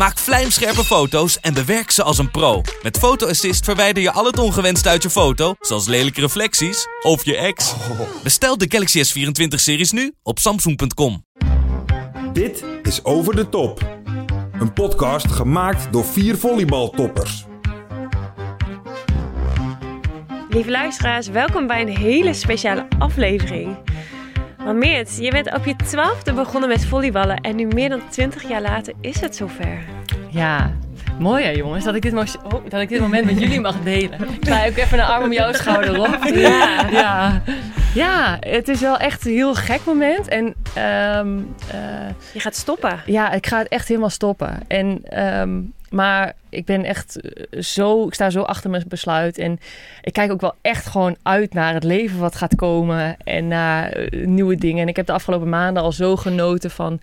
Maak vlijmscherpe foto's en bewerk ze als een pro. Met Photo Assist verwijder je al het ongewenst uit je foto, zoals lelijke reflecties of je ex. Bestel de Galaxy S24-series nu op samsung.com. Dit is Over de Top. Een podcast gemaakt door vier volleybaltoppers. Lieve luisteraars, welkom bij een hele speciale aflevering. Want Meert, je bent op je twaalfde begonnen met volleyballen en nu meer dan 20 jaar later is het zover. Ja, mooi hè jongens, dat ik dit, oh, dat ik dit moment met jullie mag delen. Ik ga ook even een arm om jouw schouder op. Ja. ja. Ja, het is wel echt een heel gek moment. En ehm, eh, Je gaat stoppen. ja, ik ga het echt helemaal stoppen. En, ehm, maar ik ben echt eh, zo, ik sta zo achter mijn besluit. En ik kijk ook wel echt gewoon uit naar het leven wat gaat komen. En naar eh, nieuwe dingen. En ik heb de afgelopen maanden al zo genoten van,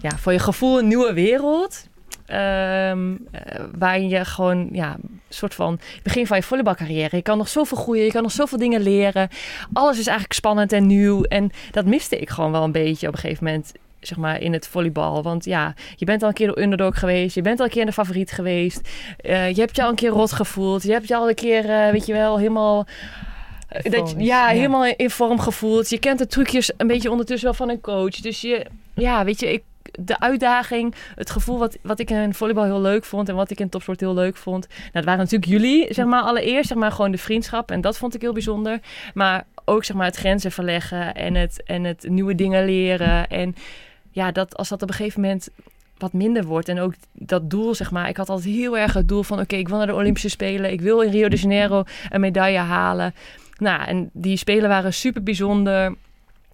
ja, van je gevoel een nieuwe wereld. Ehm, eh, waarin je gewoon, ja, soort van begin van je volleybalcarrière. Je kan nog zoveel groeien, je kan nog zoveel dingen leren. Alles is eigenlijk spannend en nieuw. En dat miste ik gewoon wel een beetje op een gegeven moment zeg maar, in het volleybal. Want ja, je bent al een keer de underdog geweest. Je bent al een keer de favoriet geweest. Eh, je hebt je al een keer rot gevoeld. Je hebt je al een keer, eh, weet je wel, helemaal... Dat, ja. helemaal in vorm gevoeld. Je kent de trucjes een beetje ondertussen wel van een coach. Dus je, ja, weet je, ik, de uitdaging, het gevoel wat, wat ik in volleybal heel leuk vond en wat ik in topsport heel leuk vond. Nou, het waren natuurlijk jullie, zeg maar, allereerst, zeg maar, gewoon de vriendschap. En dat vond ik heel bijzonder. Maar ook, zeg maar, het grenzen verleggen en het, en het nieuwe dingen leren. En ja, dat, als dat op een gegeven moment wat minder wordt. En ook dat doel, zeg maar. Ik had altijd heel erg het doel van... oké, ik wil naar de Olympische Spelen. Ik wil in Rio de Janeiro een medaille halen. Nou, en die Spelen waren super bijzonder.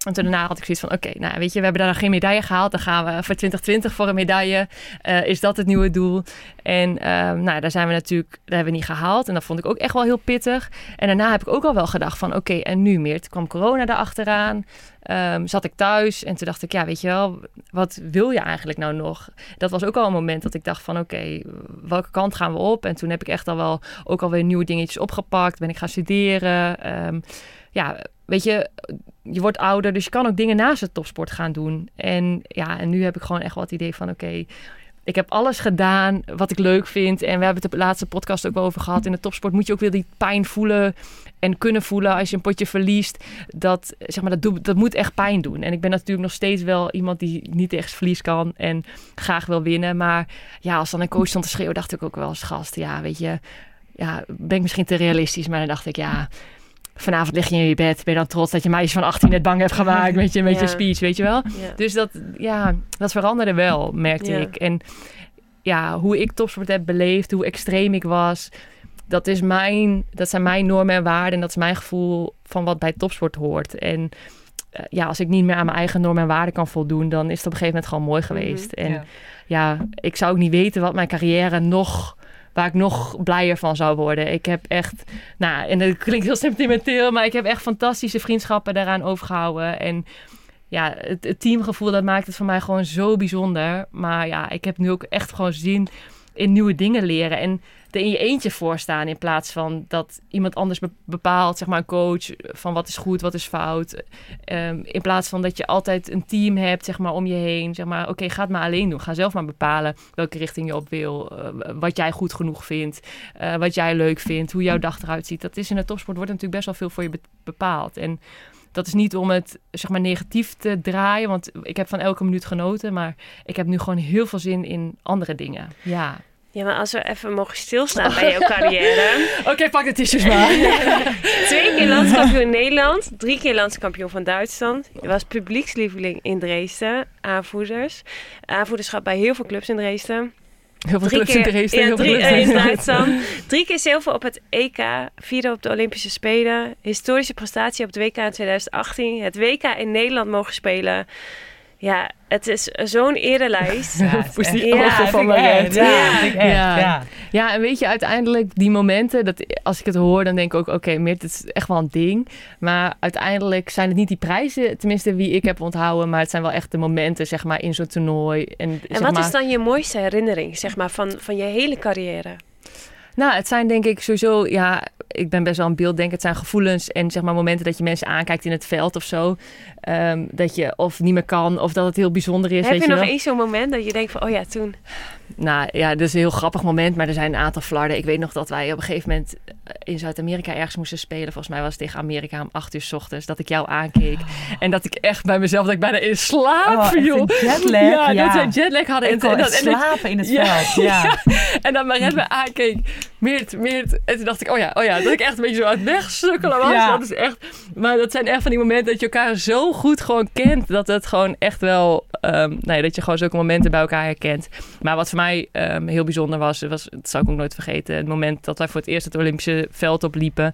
En toen daarna had ik zoiets van... oké, nou weet je, we hebben daar geen medaille gehaald. Dan gaan we voor 2020 voor een medaille. Eh, is dat het nieuwe doel? En ehm, nou, daar zijn we natuurlijk... daar hebben we niet gehaald. En dat vond ik ook echt wel heel pittig. En daarna heb ik ook al wel gedacht van... oké, en nu meer? Toen kwam corona daarachteraan. Ehm, zat ik thuis en toen dacht ik, ja, weet je wel, wat wil je eigenlijk nou nog? Dat was ook al een moment dat ik dacht van, oké, welke kant gaan we op? En toen heb ik echt al wel ook alweer nieuwe dingetjes opgepakt. Ben ik gaan studeren. Ehm, ja, weet je, je wordt ouder, dus je kan ook dingen naast het topsport gaan doen. En ja, en nu heb ik gewoon echt wel het idee van, oké, ik heb alles gedaan wat ik leuk vind. En we hebben het de laatste podcast ook over gehad. In de topsport moet je ook weer die pijn voelen en kunnen voelen als je een potje verliest. Dat, zeg maar, dat, doet, dat moet echt pijn doen. En ik ben natuurlijk nog steeds wel iemand die niet echt verlies kan en graag wil winnen. Maar ja, als dan een coach stond te schreeuwen, dacht ik ook wel als gast, ja, weet je, ja, ben ik misschien te realistisch. Maar dan dacht ik, ja, vanavond lig je in je bed, ben je dan trots dat je meisje van 18 net bang hebt gemaakt met je, met je speech, weet je wel? Ja. Dus dat, ja, dat veranderde wel, merkte Ja. ik. En ja, hoe ik topsport heb beleefd, hoe extreem ik was, dat, is mijn, dat zijn mijn normen en waarden. En dat is mijn gevoel van wat bij topsport hoort. En eh, ja, als ik niet meer aan mijn eigen normen en waarden kan voldoen, dan is het op een gegeven moment gewoon mooi geweest. En ja, ik zou ook niet weten wat mijn carrière nog waar ik nog blijer van zou worden. Ik heb echt, nou, en dat klinkt heel sentimenteel, maar ik heb echt fantastische vriendschappen daaraan overgehouden. En ja, het, het teamgevoel, dat maakt het voor mij gewoon zo bijzonder. Maar ja, ik heb nu ook echt gewoon zin in nieuwe dingen leren. En er in je eentje voor staan in plaats van dat iemand anders be- bepaalt, zeg maar een coach, van wat is goed, wat is fout. Ehm, in plaats van dat je altijd een team hebt, zeg maar, om je heen. Zeg maar, oké, ga het maar alleen doen. Ga zelf maar bepalen welke richting je op wil. eh, wat jij goed genoeg vindt. eh, wat jij leuk vindt. Hoe jouw dag eruit ziet. Dat is in de topsport wordt natuurlijk best wel veel voor je be- bepaald. En dat is niet om het zeg maar negatief te draaien, want ik heb van elke minuut genoten, maar ik heb nu gewoon heel veel zin in andere dingen. Ja. Ja, maar als we even mogen stilstaan bij jouw carrière. Oké, pak de tissues maar. Twee keer landskampioen Nederland, drie keer landskampioen van Duitsland. Je was publiekslieveling in Dresden, aanvoerders. Aanvoederschap bij heel veel clubs in Dresden. Heel veel Drie clubs in Dresden, ja, heel veel drie- clubs eh, in in Duitsland. Drie keer zilver op het EK, vierde op de Olympische Spelen. Historische prestatie op het WK in 2018. Het WK in Nederland mogen spelen. Ja, het is zo'n erelijst. Ja, is die Ja, van echt, Ja, Ja. ja. Ja, en weet je, uiteindelijk die momenten, dat, als ik het hoor, dan denk ik ook, oké, Meert, het is echt wel een ding. Maar uiteindelijk zijn het niet die prijzen, tenminste wie ik heb onthouden, maar het zijn wel echt de momenten, zeg maar, in zo'n toernooi. En, En zeg wat maar, is dan je mooiste herinnering, zeg maar, van, van je hele carrière? Nou, het zijn denk ik sowieso, ja, ik ben best wel een beelddenker. Het zijn gevoelens en zeg maar momenten dat je mensen aankijkt in het veld of zo. Ehm, dat je of niet meer kan of dat het heel bijzonder is. Heb weet je nog eens zo'n moment dat je denkt van, oh ja, toen. Nou ja, dat is een heel grappig moment, maar er zijn een aantal flarden. Ik weet nog dat wij op een gegeven moment eh, in Zuid-Amerika ergens moesten spelen. Volgens mij was het tegen Amerika om acht uur s ochtends. Dat ik jou aankeek. En dat ik echt bij mezelf, dat ik bijna in slaap Oh, viel. jetlag, Ja, ja. dat wij jetlag hadden. Ik en, dat, en, dat- slapen in het Ja, veld. Ja. en dan Maret me aankeek. Meert, Meert. En toen dacht ik, oh ja, oh ja. Dat ik echt een beetje zo aan het wegsukkelen was. Ja. Dat is echt... Maar dat zijn echt van die momenten dat je elkaar zo goed gewoon kent. Dat het gewoon echt wel... ehm, nee, dat je gewoon zulke momenten bij elkaar herkent. Maar wat voor mij ehm, heel bijzonder was, was... Dat zou ik ook nooit vergeten. Het moment dat wij voor het eerst het Olympische veld opliepen.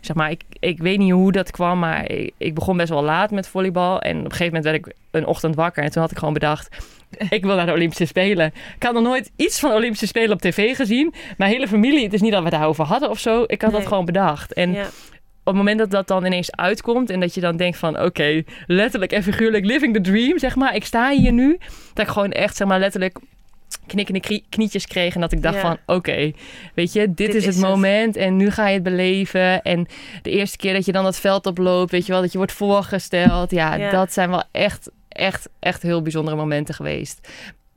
Zeg maar, ik, ik weet niet hoe dat kwam, maar ik, ik begon best wel laat met volleybal. En op een gegeven moment werd ik een ochtend wakker. En toen had ik gewoon bedacht, ik wil naar de Olympische Spelen. Ik had nog nooit iets van Olympische Spelen op tv gezien. Mijn hele familie, het is niet dat we daarover hadden of zo. Ik had Nee. dat gewoon bedacht. En Ja. op het moment dat dat dan ineens uitkomt en dat je dan denkt van oké, letterlijk en figuurlijk living the dream, zeg maar. Ik sta hier nu. Dat ik gewoon echt, zeg maar, letterlijk knikkende knie- knietjes kreeg en dat ik dacht Ja. van oké, weet je, dit, Dit is het is het. moment en nu ga je het beleven. En de eerste keer dat je dan dat veld oploopt, weet je wel, dat je wordt voorgesteld. Ja, Ja. dat zijn wel echt, echt, echt heel bijzondere momenten geweest.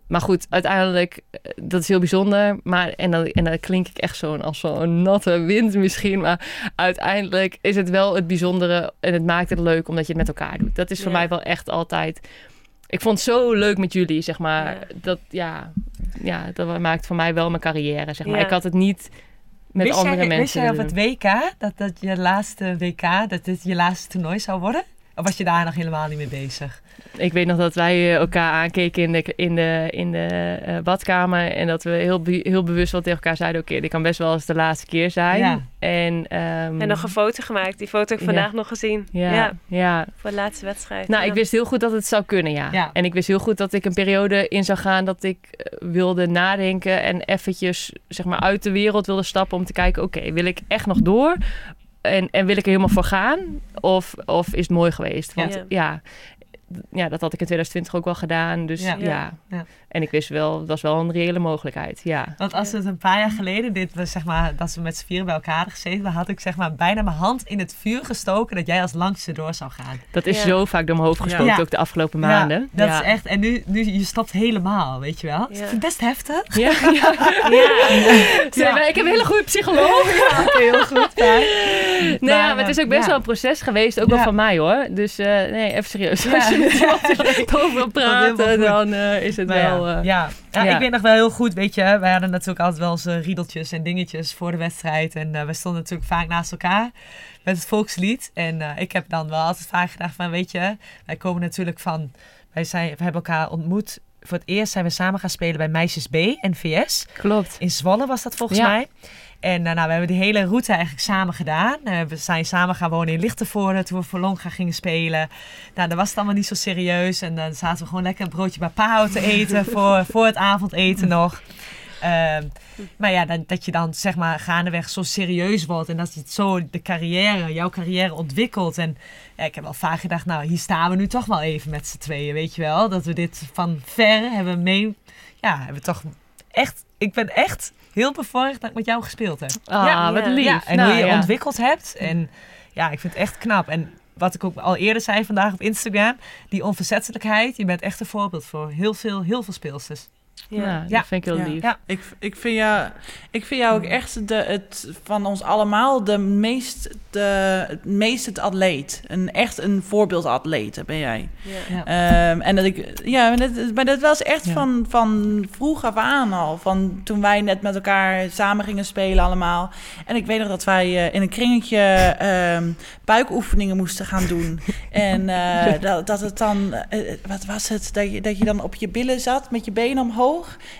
Maar goed, uiteindelijk, eh, dat is heel bijzonder. Maar, en, dan, en dan klink ik echt zo'n als zo'n natte wind misschien. Maar uiteindelijk is het wel het bijzondere. En het maakt het leuk omdat je het met elkaar doet. Dat is voor Ja. mij wel echt altijd... Ik vond het zo leuk met jullie, zeg maar. Ja. Dat, ja, ja, dat maakt voor mij wel mijn carrière, zeg maar. Ja. Ik had het niet met wist andere jij, mensen Wist jij op het WK dat dat je laatste WK, dat dit je laatste toernooi zou worden? Of was je daar nog helemaal niet mee bezig? Ik weet nog dat wij eh, elkaar aankeken in de, in de, in de eh, badkamer. En dat we heel, heel bewust wel tegen elkaar zeiden... oké, dit kan best wel eens de laatste keer zijn. Ja. En, ehm, En nog een foto gemaakt. Die foto heb ik Ja. vandaag nog gezien. ja, Ja, ja. voor de laatste wedstrijd. Nou, Ja. ik wist heel goed dat het zou kunnen, ja. Ja. En ik wist heel goed dat ik een periode in zou gaan... dat ik eh, wilde nadenken en eventjes zeg maar, uit de wereld wilde stappen... om te kijken, oké, wil ik echt nog door... En, en wil ik er helemaal voor gaan? Of, of is het mooi geweest? Want Ja. ja. Ja, dat had ik in 2020 ook wel gedaan. Dus Ja. ja. Ja. En ik wist wel, dat was wel een reële mogelijkheid. Ja. Want als we het een paar jaar geleden, dit was zeg maar, dat we met z'n vieren bij elkaar hadden gezeten, dan had ik zeg maar bijna mijn hand in het vuur gestoken dat jij als langste door zou gaan. Dat is Ja. zo vaak door mijn hoofd gesproken, Ja. ook de afgelopen maanden. Ja, dat ja. is echt. En nu, nu je stopt helemaal, weet je wel. Het best heftig. Ja, ik heb een hele goede psycholoog. Oké, heel goed. fijn. Nee, Maar, ja, maar het is ook best ja. wel een proces geweest, ook wel Ja. van mij hoor. Dus eh, nee, even serieus. Wil praten, dan eh, is het Maar wel... ja, eh, ja. Ja, ja. ik weet nog wel heel goed, weet je, wij hadden natuurlijk altijd wel onze riedeltjes en dingetjes voor de wedstrijd. En eh we stonden natuurlijk vaak naast elkaar met het volkslied. En eh, ik heb dan wel altijd vaak gedacht van, weet je, wij komen natuurlijk van, wij, zijn, we hebben elkaar ontmoet. Voor het eerst zijn we samen gaan spelen bij Meisjes B, NVS. Klopt. In Zwolle was dat volgens Ja. mij. En eh, nou, we hebben die hele route eigenlijk samen gedaan. Eh, we zijn samen gaan wonen in Lichtenvoorde toen we voor Longa gingen spelen. Nou, dan was het allemaal niet zo serieus. En dan zaten we gewoon lekker een broodje bij Pao te eten voor, voor het avondeten nog. Ehm, maar ja, dat, dat je dan zeg maar gaandeweg zo serieus wordt. En dat je het zo de carrière, jouw carrière ontwikkelt. En ja, ik heb wel vaak gedacht, nou hier staan we nu toch wel even met z'n tweeën, weet je wel. Dat we dit van ver hebben mee... Ja, hebben we toch echt... Ik ben echt heel bevoorrecht dat ik met jou gespeeld heb. Ah, Ja, wat lief. Ja, en Nou, hoe je ja. ontwikkeld hebt. En ja, ik vind het echt knap. En wat ik ook al eerder zei vandaag op Instagram, die onverzettelijkheid. Je bent echt een voorbeeld voor heel veel, heel veel speelsters. Ja, ja. dat Ja. vind ik heel Ja. lief. Ja. Ik, ik, vind jou, ik vind jou ook echt de, het, van ons allemaal de meest, de, het meest het atleet. Een, echt een voorbeeldatleet ben jij. Ehm, en dat ik, ja, maar dat, maar dat was echt Ja. van, van vroeg af aan al. Van toen wij net met elkaar samen gingen spelen allemaal. En ik weet nog dat wij eh, in een kringetje ehm, buikoefeningen moesten gaan doen. en eh, dat, dat het dan, eh, wat was het? Dat je, dat je dan op je billen zat met je benen omhoog.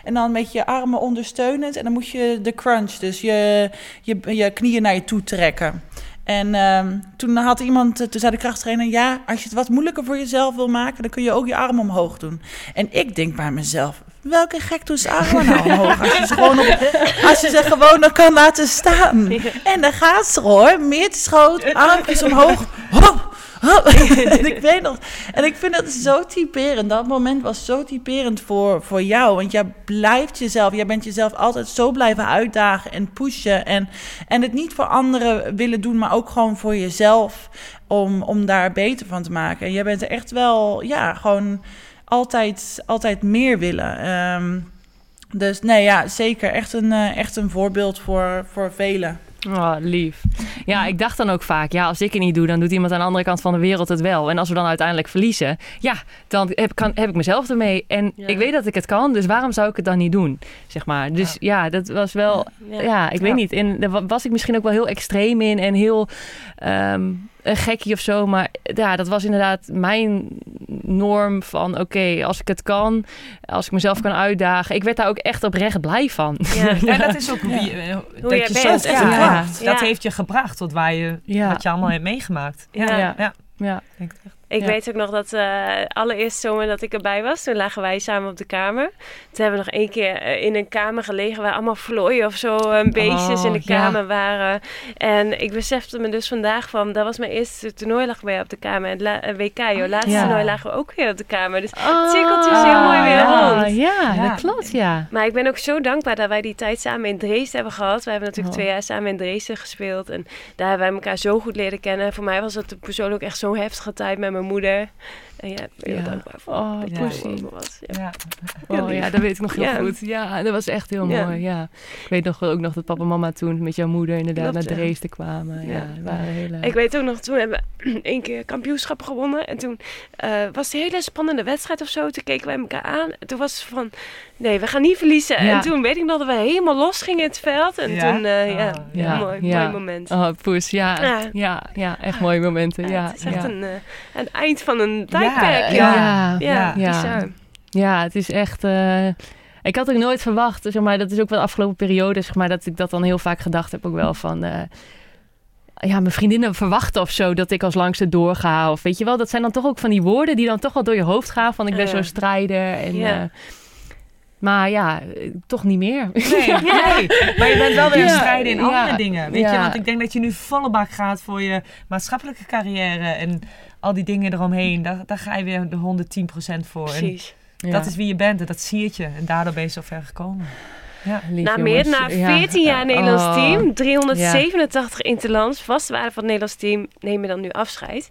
En dan met je armen ondersteunend. En dan moest je de crunch, dus je, je, je knieën naar je toe trekken. En ehm, toen had iemand, eh, toen zei de krachttrainer, ja, als je het wat moeilijker voor jezelf wil maken, dan kun je ook je arm omhoog doen. En ik denk bij mezelf, welke gek doet zijn armen nou omhoog? Als je ze gewoon, op, als je ze gewoon kan laten staan. En dan gaat ze hoor, schoot, armpjes omhoog. Hop. ik weet nog, en ik vind dat zo typerend. Dat moment was zo typerend voor, voor jou. Want jij blijft jezelf, jij bent jezelf altijd zo blijven uitdagen en pushen. En, en het niet voor anderen willen doen, maar ook gewoon voor jezelf. Om, om daar beter van te maken. En jij bent echt wel, ja, gewoon altijd, altijd meer willen. Ehm, dus nee, ja, zeker. Echt een, eh, echt een voorbeeld voor, voor velen. Oh, lief. Ja, ik dacht dan ook vaak, ja, als ik het niet doe, dan doet iemand aan de andere kant van de wereld het wel. En als we dan uiteindelijk verliezen, ja, dan heb, kan, heb ik mezelf ermee. En ik weet dat ik het kan, dus waarom zou ik het dan niet doen? Zeg maar. Dus ja, dat was wel, ja, ik weet niet. En daar was ik misschien ook wel heel extreem in en heel. Ehm, een gekkie of zo. Maar ja, dat was inderdaad mijn norm van oké, als ik het kan, als ik mezelf kan uitdagen. Ik werd daar ook echt oprecht blij van. Ja, ja. dat is ook wie, eh, Hoe dat je, je bent. Ja. Dat heeft je gebracht tot waar je, wat je allemaal hebt meegemaakt. Ja, ja. ja. Denk ik echt. Ik weet ook nog dat uh, allereerst zomer dat ik erbij was, toen lagen wij samen op de kamer. Toen hebben we nog één keer eh, in een kamer gelegen waar allemaal vlooien of zo, uh, beestjes in de oh, kamer waren. En ik besefte me dus vandaag van, dat was mijn eerste toernooi lag bij op de kamer. En WK, joh, laatste toernooi lagen we ook weer op de kamer. Dus oh, heel mooi weer rond. Ja, dat klopt, ja. Maar ik ben ook zo dankbaar dat wij die tijd samen in Dresden hebben gehad. We hebben natuurlijk oh. twee jaar samen in Dresden gespeeld. En daar hebben wij elkaar zo goed leren kennen. voor mij was het persoonlijk echt zo'n heftige tijd met mijn moeder. En ja, je ja. dankbaar voor. Oh, dat ja. was. Ja. Oh ja, dat weet ik nog heel goed. Ja, dat was echt heel mooi. Ja. Ik weet nog ook nog dat papa en mama toen met jouw moeder inderdaad naar Dresden kwamen. Ja, waren hele... Ik weet ook nog, toen hebben we één keer kampioenschap gewonnen. En toen uh, was een hele spannende wedstrijd of zo. Toen keken wij elkaar aan. En toen was het van, nee, we gaan niet verliezen. En toen weet ik nog dat we helemaal los gingen in het veld. En toen, uh, ja, oh, mooi, mooi moment. Oh, poes, ja. Ja, ja, echt mooie momenten. Ja, het is echt een, uh, een eind van een Ja, ja, ja. Ja, het is echt... Uh, ik had ook nooit verwacht, zeg maar, dat is ook wel de afgelopen periode, zeg maar, dat ik dat dan heel vaak gedacht heb ook wel van... Uh, ja, mijn vriendinnen verwachten of zo dat ik als langste doorga. Of weet je wel, dat zijn dan toch ook van die woorden die dan toch wel door je hoofd gaan. Van ik ben zo'n strijder. En, ja. Uh, maar ja, toch niet meer. Nee, nee. maar je bent wel weer ja, strijden in andere dingen. Weet je, want ik denk dat je nu volle bak gaat voor je maatschappelijke carrière. En al die dingen eromheen, daar, daar ga je weer de 110% voor. Precies. En dat is wie je bent en dat zie je. En daardoor ben je zo ver gekomen. Ja, na meer na 14 jaar Nederlands oh. team, 387 ja. interlands, vastwaarde van het Nederlands team, nemen dan nu afscheid.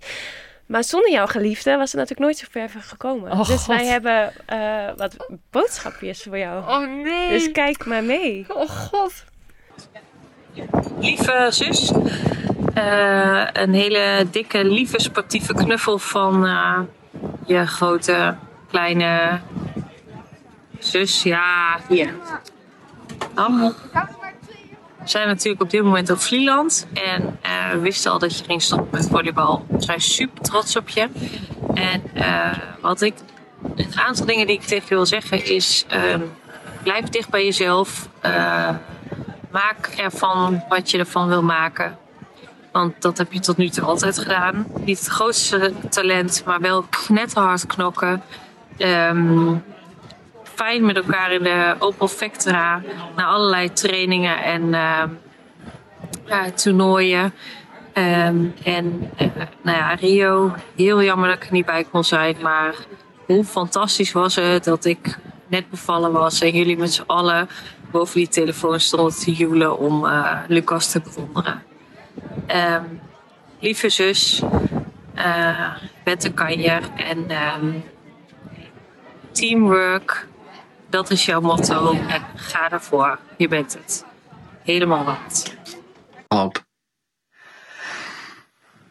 Maar zonder jouw geliefde was het natuurlijk nooit zo ver gekomen. Oh, dus wij hebben uh, wat boodschapjes voor jou. Oh nee. Dus kijk maar mee. Oh god. Lieve zus, uh, een hele dikke, lieve, sportieve knuffel van uh, je grote, kleine zus. Ja, hier. Dan zijn natuurlijk op dit moment op Vlieland. En uh, we wisten al dat je ging stoppen met volleybal. We zijn super trots op je. En wat ik, een aantal dingen die ik tegen je wil zeggen is: ehm, blijf dicht bij jezelf. maak ervan wat je ervan wil maken. Want dat heb je tot nu toe altijd gedaan. Niet het grootste talent, maar wel knetterhard knokken. Um, met elkaar in de Opel Vectra. Naar allerlei trainingen en ja, toernooien. Um, en uh, nou ja, Rio, heel jammer dat ik er niet bij kon zijn. Maar hoe fantastisch was het dat ik net bevallen was en jullie met z'n allen boven die telefoon stonden te joelen om uh, Lucas te bewonderen. Um, lieve zus, uh, bent een kanjer en teamwork, dat is jouw motto. En ga ervoor, je bent het. Helemaal wat. Op.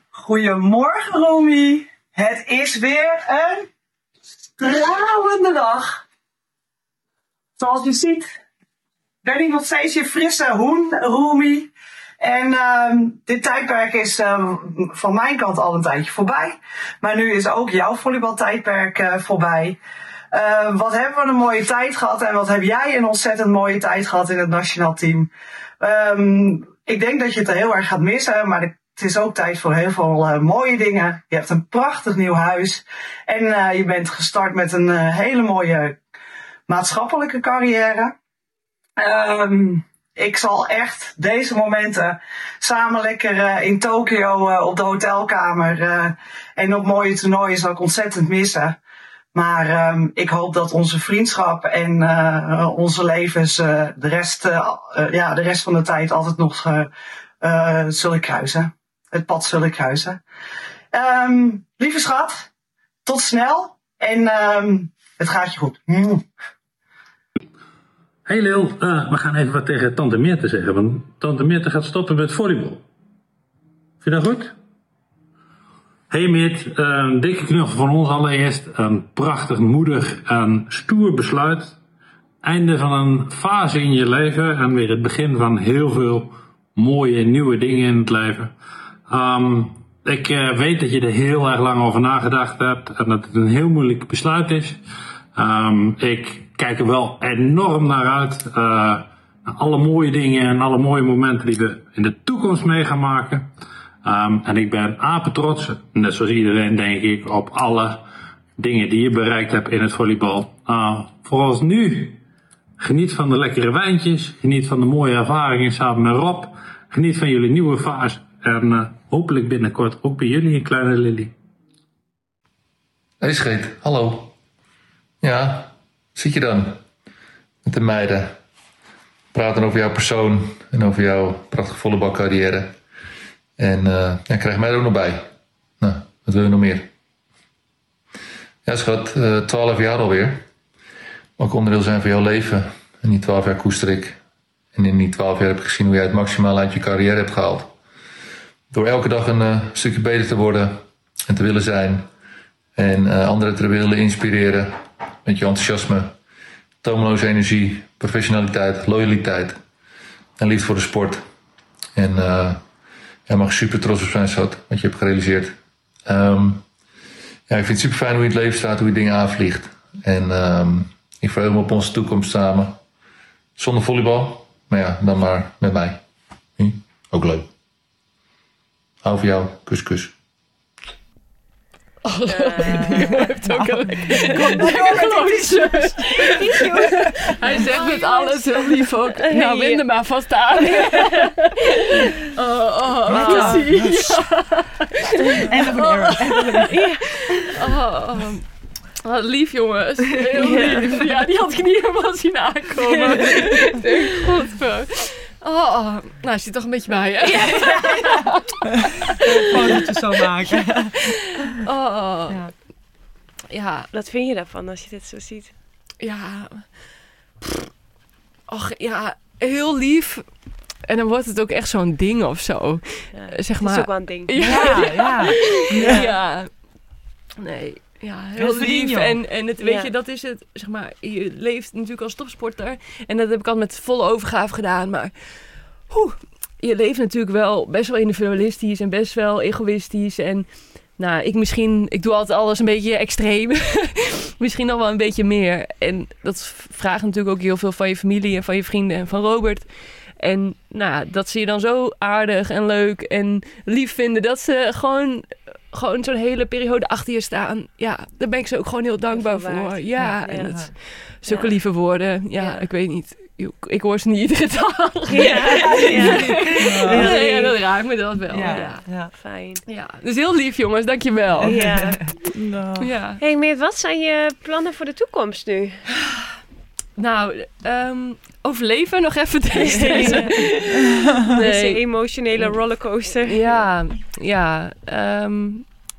Goedemorgen Romy. Het is weer een stralende dag. Zoals je ziet ben ik nog steeds je frisse hoen, Romy. En uh, dit tijdperk is uh, van mijn kant al een tijdje voorbij. Maar nu is ook jouw volleybaltijdperk uh, voorbij. Uh, wat hebben we een mooie tijd gehad en wat heb jij een ontzettend mooie tijd gehad in het nationaal team. Um, ik denk dat je het er heel erg gaat missen, maar het is ook tijd voor heel veel eh, mooie dingen. Je hebt een prachtig nieuw huis. En eh, je bent gestart met een eh, hele mooie maatschappelijke carrière. Ehm, ik zal echt deze momenten samen lekker eh, in Tokio eh, op de hotelkamer eh, en op mooie toernooien zal ik ontzettend missen. Maar ehm, ik hoop dat onze vriendschap en eh, onze levens eh, de, rest, eh, ja, de rest van de tijd altijd nog zullen kruisen. Het pad zullen kruisen. Ehm, lieve schat, tot snel en ehm, het gaat je goed. Hey Lil, eh, we gaan even wat tegen tante Meerte zeggen. Want tante Meerte gaat stoppen met volleybal. Vind je dat goed? Hey eh, een dikke knuffel van ons allereerst. Een prachtig, moedig en stoer besluit. Einde van een fase in je leven en weer het begin van heel veel mooie nieuwe dingen in het leven. Ehm, ik eh, weet dat je er heel erg lang over nagedacht hebt en dat het een heel moeilijk besluit is. Ehm, ik kijk er wel enorm naar uit. eh, alle mooie dingen en alle mooie momenten die we in de toekomst mee gaan maken. Ehm, en ik ben apetrots, net zoals iedereen denk ik, op alle dingen die je bereikt hebt in het volleybal. Uh, vooral nu, geniet van de lekkere wijntjes, geniet van de mooie ervaringen samen met Rob. Geniet van jullie nieuwe fase en eh, hopelijk binnenkort ook bij jullie een kleine Lily. Hey scheet, hallo. Ja, zit je dan? Met de meiden. Praten over jouw persoon en over jouw prachtige volleybalcarrière. En eh ja, krijg mij er ook nog bij. Nou, wat wil je nog meer? Ja, schat, eh 12 jaar alweer. Ook onderdeel zijn van jouw leven. En die 12 jaar koester ik. En in die 12 jaar heb ik gezien hoe jij het maximaal uit je carrière hebt gehaald. Door elke dag een eh, stukje beter te worden en te willen zijn. En anderen te willen inspireren met je enthousiasme, tomeloze energie, professionaliteit, loyaliteit en liefde voor de sport. En eh ja, mag super trots op zijn, Sat, wat je hebt gerealiseerd. Ehm, ja, ik vind het super fijn hoe je in het leven staat, hoe je dingen aanvliegt. En ehm, ik verheug me op onze toekomst samen. Zonder volleybal, maar ja, dan maar met mij. Hm? Ook leuk. Hou van jou. Kus, kus. Heeft ook een lekker Hij zegt met alles heel lief ook. Nou, win maar vast aan. Oh, oh, precies. En an error. Oh, oh. Wat lief, jongens. Heel lief. Ja, die had ik niet helemaal zien aankomen. Godver. Oh, oh, nou, zit toch een beetje bij, hè? Fotootjes zo maken. Oh, oh. Ja. ja, Wat vind je daarvan als je dit zo ziet? ja. Och, ja, heel lief. En dan wordt het ook echt zo'n ding of zo. Ja, Zeg Het maar- is ook wel een ding. Ja, ja. Ja. Nee. Ja, heel lief. En, en het, weet Ja. je, dat is het. Zeg maar, je leeft natuurlijk als topsporter. En dat heb ik altijd met volle overgave gedaan. Maar oeh, je leeft natuurlijk wel best wel individualistisch en best wel egoïstisch. En nou, ik misschien, ik doe altijd alles een beetje extreem. misschien nog wel een beetje meer. En dat vraagt natuurlijk ook heel veel van je familie en van je vrienden en van Robert. En nou, dat ze je dan zo aardig en leuk en lief vinden. Dat ze gewoon, gewoon zo'n hele periode achter je staan. Ja, daar ben ik ze ook gewoon heel dankbaar voor. Ja, Ja, en het, zulke Ja. lieve woorden. Ja, Ja. ik weet niet. Ik, ik hoor ze niet iedere dag. Ja, ja. Ja, ja, dat raakt me dat wel. Ja. Ja, Ja. ja. Fijn. Dus heel lief jongens, dankjewel. Ja. Ja. Hey Meert, wat zijn je plannen voor de toekomst nu? Nou, ehm, overleven nog even deze. deze. Deze emotionele rollercoaster. Ja, ja. ehm,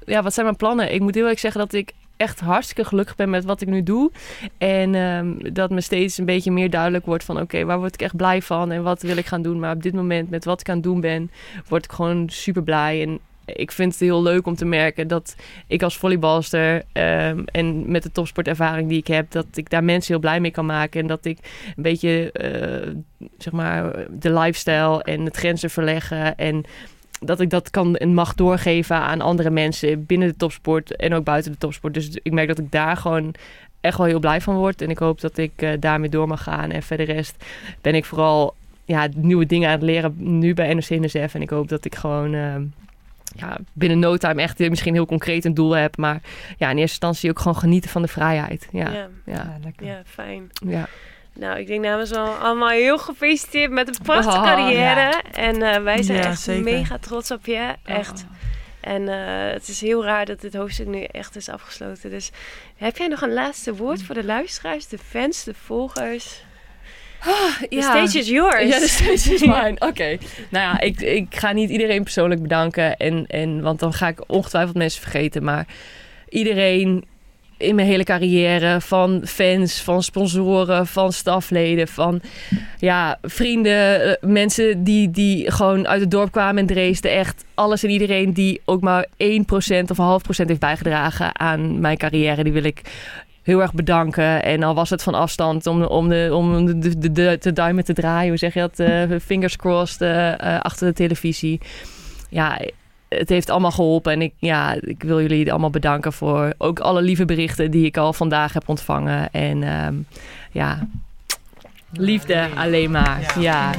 ja, wat zijn mijn plannen? Ik moet heel erg zeggen dat ik echt hartstikke gelukkig ben met wat ik nu doe. En ehm, dat me steeds een beetje meer duidelijk wordt van... oké, waar word ik echt blij van en wat wil ik gaan doen? Maar op dit moment, met wat ik aan het doen ben, word ik gewoon super blij. En ik vind het heel leuk om te merken dat ik als volleybalster... ehm, en met de topsportervaring die ik heb... dat ik daar mensen heel blij mee kan maken. En dat ik een beetje, eh, zeg maar, de lifestyle en het grenzen verleggen... en dat ik dat kan en mag doorgeven aan andere mensen binnen de topsport en ook buiten de topsport. Dus ik merk dat ik daar gewoon echt wel heel blij van word. En ik hoop dat ik eh, daarmee door mag gaan. En verder rest ben ik vooral ja, nieuwe dingen aan het leren nu bij NOC NSF. En ik hoop dat ik gewoon eh, ja, binnen no time echt misschien heel concreet een doel heb. Maar ja, in eerste instantie ook gewoon genieten van de vrijheid. Ja, Ja. ja. Ja, lekker. Ja, fijn. ja. Nou, ik denk namens wel allemaal heel gefeliciteerd met een prachtige Oh, carrière. En eh, wij zijn Ja, echt zeker. mega trots op je. Echt. En eh, het is heel raar dat dit hoofdstuk nu echt is afgesloten. Dus heb jij nog een laatste woord voor de luisteraars, de fans, de volgers? The Ja. stage is yours. Ja, de stage is mine. Oké. Nou ja, ik, ik ga niet iedereen persoonlijk bedanken. En, en, want dan ga ik ongetwijfeld mensen vergeten. Maar iedereen in mijn hele carrière. Van fans, van sponsoren, van stafleden, van ja, vrienden. eh, Mensen die, die gewoon uit het dorp kwamen in Dresden. Echt alles en iedereen die ook maar 1% of een half procent heeft bijgedragen aan mijn carrière. Die wil ik heel erg bedanken. En al was het van afstand om, om, de, om de, de, de, de, duimen te draaien. Hoe zeg je dat? Eh, fingers crossed eh, eh, achter de televisie. Ja, het heeft allemaal geholpen. En ik, ja, ik wil jullie allemaal bedanken voor ook alle lieve berichten die ik al vandaag heb ontvangen. En ehm, ja, liefde alleen maar. Ja.